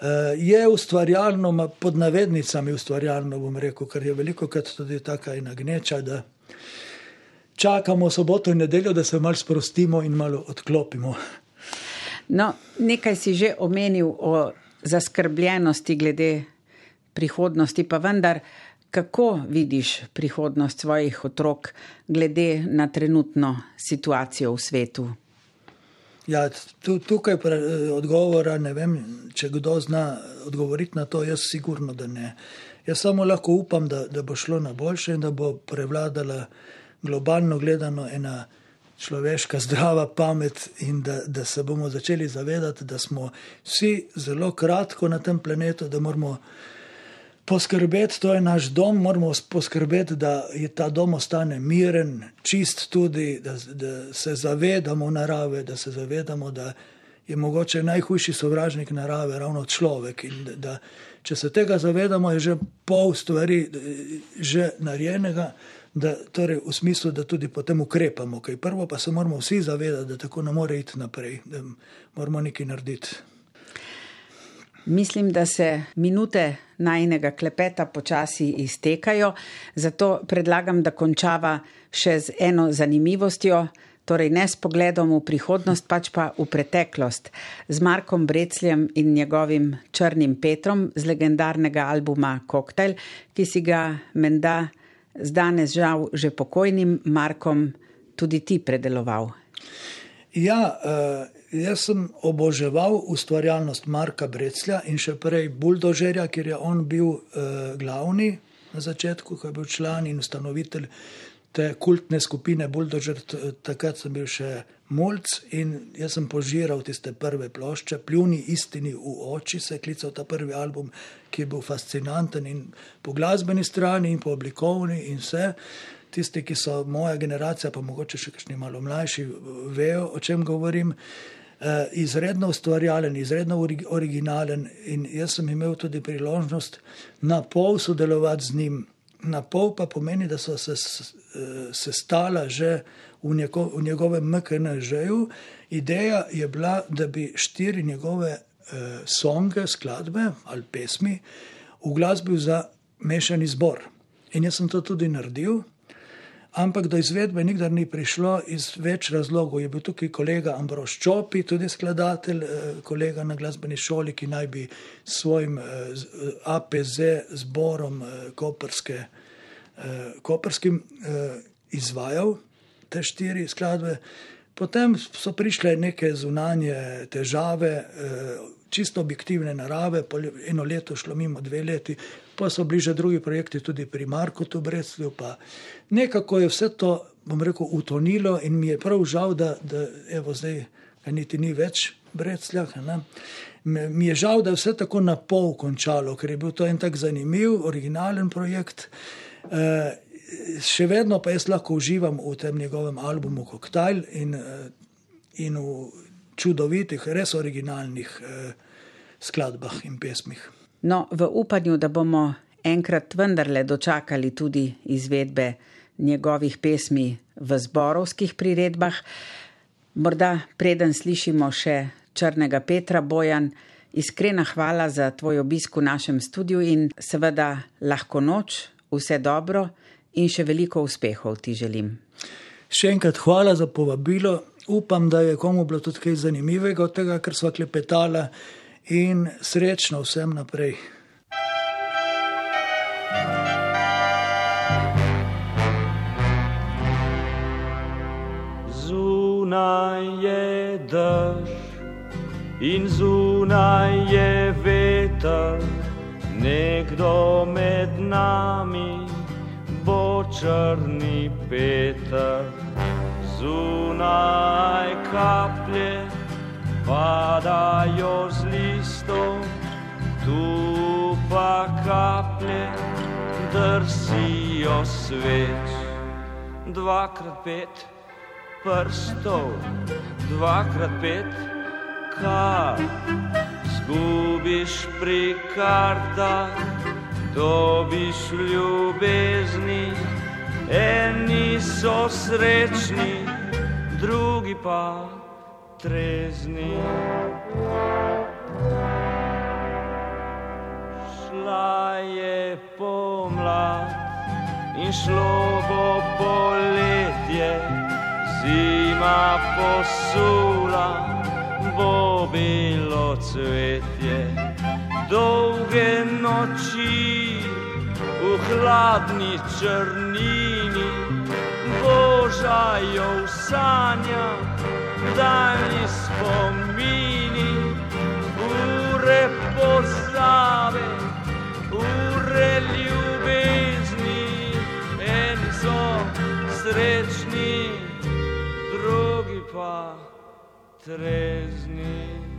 Eh, je ustvarjalno, pod navednicami ustvarjalno, bom rekel, ker je veliko krat tudi taka ena gneča, da čakamo soboto in nedeljo, da se malo sprostimo in malo odklopimo. No, nekaj si že omenil o zaskrbljenosti glede prihodnosti, pa vendar, kako vidiš prihodnost svojih otrok glede na trenutno situacijo v svetu? Ja, tu, tukaj pre, odgovora ne vem, če kdo zna odgovoriti na to, jaz sigurno, da ne. Jaz samo lahko upam, da, da bo šlo na boljše in da bo prevladala globalno gledano ena človeška zdrava pamet in da, da se bomo začeli zavedati, da smo vsi zelo kratko na tem planetu, da moramo poskrbeti, to je naš dom, moramo poskrbeti, da je ta dom ostane miren, čist tudi, da, da se zavedamo narave, da se zavedamo, da je mogoče najhujši sovražnik narave ravno človek in da, da če se tega zavedamo, je že pol stvari že narejenega da, torej v smislu, da tudi potem ukrepamo. Kaj prvo pa se moramo vsi zavedati, da tako ne more iti naprej, da moramo nekaj narediti. Mislim, da se minute najnega klepeta počasi iztekajo, zato predlagam, da končava še z eno zanimivostjo, torej ne s pogledom v prihodnost, pač pa v preteklost, z Markom Brecljem in njegovim Črnim Petrom z legendarnega albuma Koktajl, ki si ga menda z danes žal že pokojnim Markom tudi ti predeloval. Ja, uh, jaz sem oboževal ustvarjalnost Marka Breclja in še prej Buldožerja, ker je on bil uh, glavni na začetku, ko je bil član in ustanovitelj te kultne skupine Buldožer, takrat sem bil še mulj in jaz sem požiral tiste prve plošče, pljuni istini v oči, se je klical ta prvi album, ki je bil fascinanten in po glasbeni strani in po oblikovni in vse. Tisti, ki so moja generacija, pa mogoče še kakšni malo mlajši, vejo, o čem govorim. Uh, izredno ustvarjalen, izredno originalen, in jaz sem imel tudi priložnost na pol sodelovati z njim na pol pa pomeni, da so se sestala že v, njego, v njegovem MKNŽ-ju. Ideja je bila, da bi štiri njegove uh, songe, skladbe ali pesmi uglasbil za mešani zbor. In jaz sem to tudi naredil ampak do izvedbe nikdar ni prišlo iz več razlogov. Je bil tukaj kolega Ambrož Čopi, tudi skladatelj, eh, kolega na glasbeni šoli, ki naj bi s svojim eh, eh, APZ zborom koperske, koperskim izvajal te štiri skladbe. Potem so prišle neke zunanje težave, čisto objektivne narave, eno leto šlo mimo, dve leti, pa so bliže drugi projekti, tudi pri Marku, tu Breclju. Nekako je vse to, bom rekel, utonilo in mi je prav žal, da, da evo zdaj, niti ni več Breclja. Mi je žal, da je vse tako na pol končalo, ker je bil to en tak zanimiv, originalen projekt. Uh, še vedno pa jaz lahko uživam v tem njegovem albumu Koktajl in, uh, in v čudovitih, res originalnih uh, skladbah in pesmih. No, v upanju, da bomo enkrat vendarle dočakali tudi izvedbe njegovih pesmi v zborovskih priredbah, morda preden slišimo še Črnega Petra Bojan, iskrena hvala za tvoj obisk v našem studiu in seveda lahko noč, vse dobro in še veliko uspehov ti želim. Še enkrat hvala za povabilo. Upam, da je komu bilo tudi kaj zanimivega od tega, kar smo klepetali in srečno vsem naprej. Zunaj je dež in zunaj je veter, nekdo med nami bo črni peter. Zunaj kaplje padajo z listov, tu pa kaplje drsijo sveč. Dvakrat pet prstov, dvakrat pet kar, zgubiš pri kartah, dobiš ljubezni, eni so srečni, drugi pa trezni. Šla je pomlad in šlo bo poletje, zima posula bo bilo cvetje, dolge noči v hladni črnini, božajo v sanja, daljni spomini, ure pozave, ure ljubezni, eni so srečni, drugi pa trezni.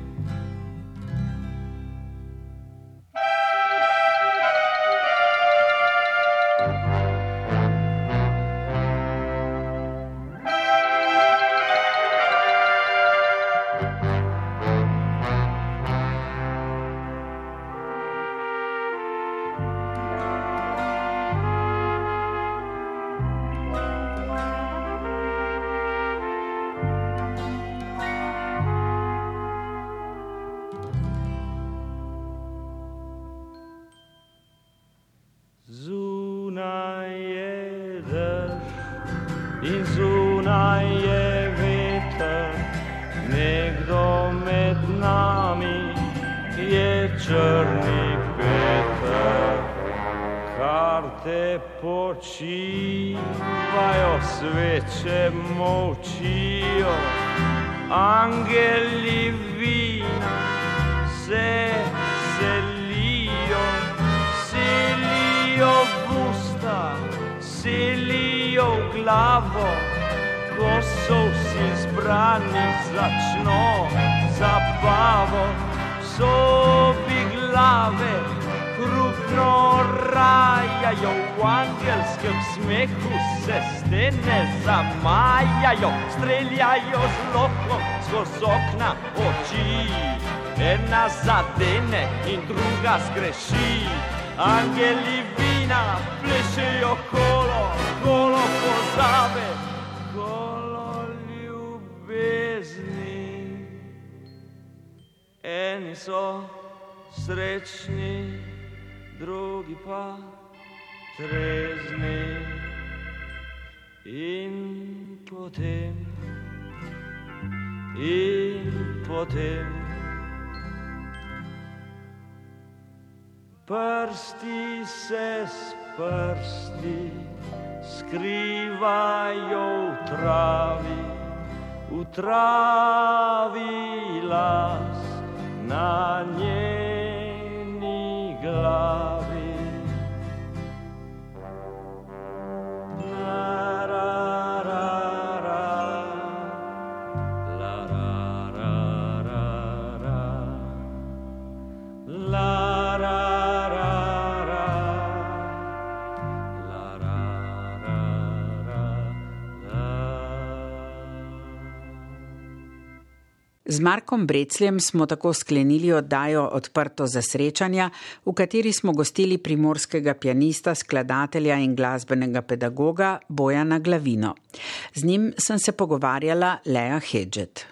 Glave, krupno rajajo, v angelskem smehu se stene zamajajo, streljajo z lokom skozi okna oči. Ena zadene in druga zgreši, angeli vina plešejo kolo, kolo pozabe, kolo ljubezni. Eni so srečni, drugi pa trezni. In potem, in potem. Prsti se s prsti skrivajo v travi, v travi las na njeni beloved. Narada. Z Markom Brecljem smo tako sklenili oddajo Odprto za srečanja, v kateri smo gostili primorskega pianista, skladatelja in glasbenega pedagoga Bojana Glavino. Z njim sem se pogovarjala Lea Hedžet.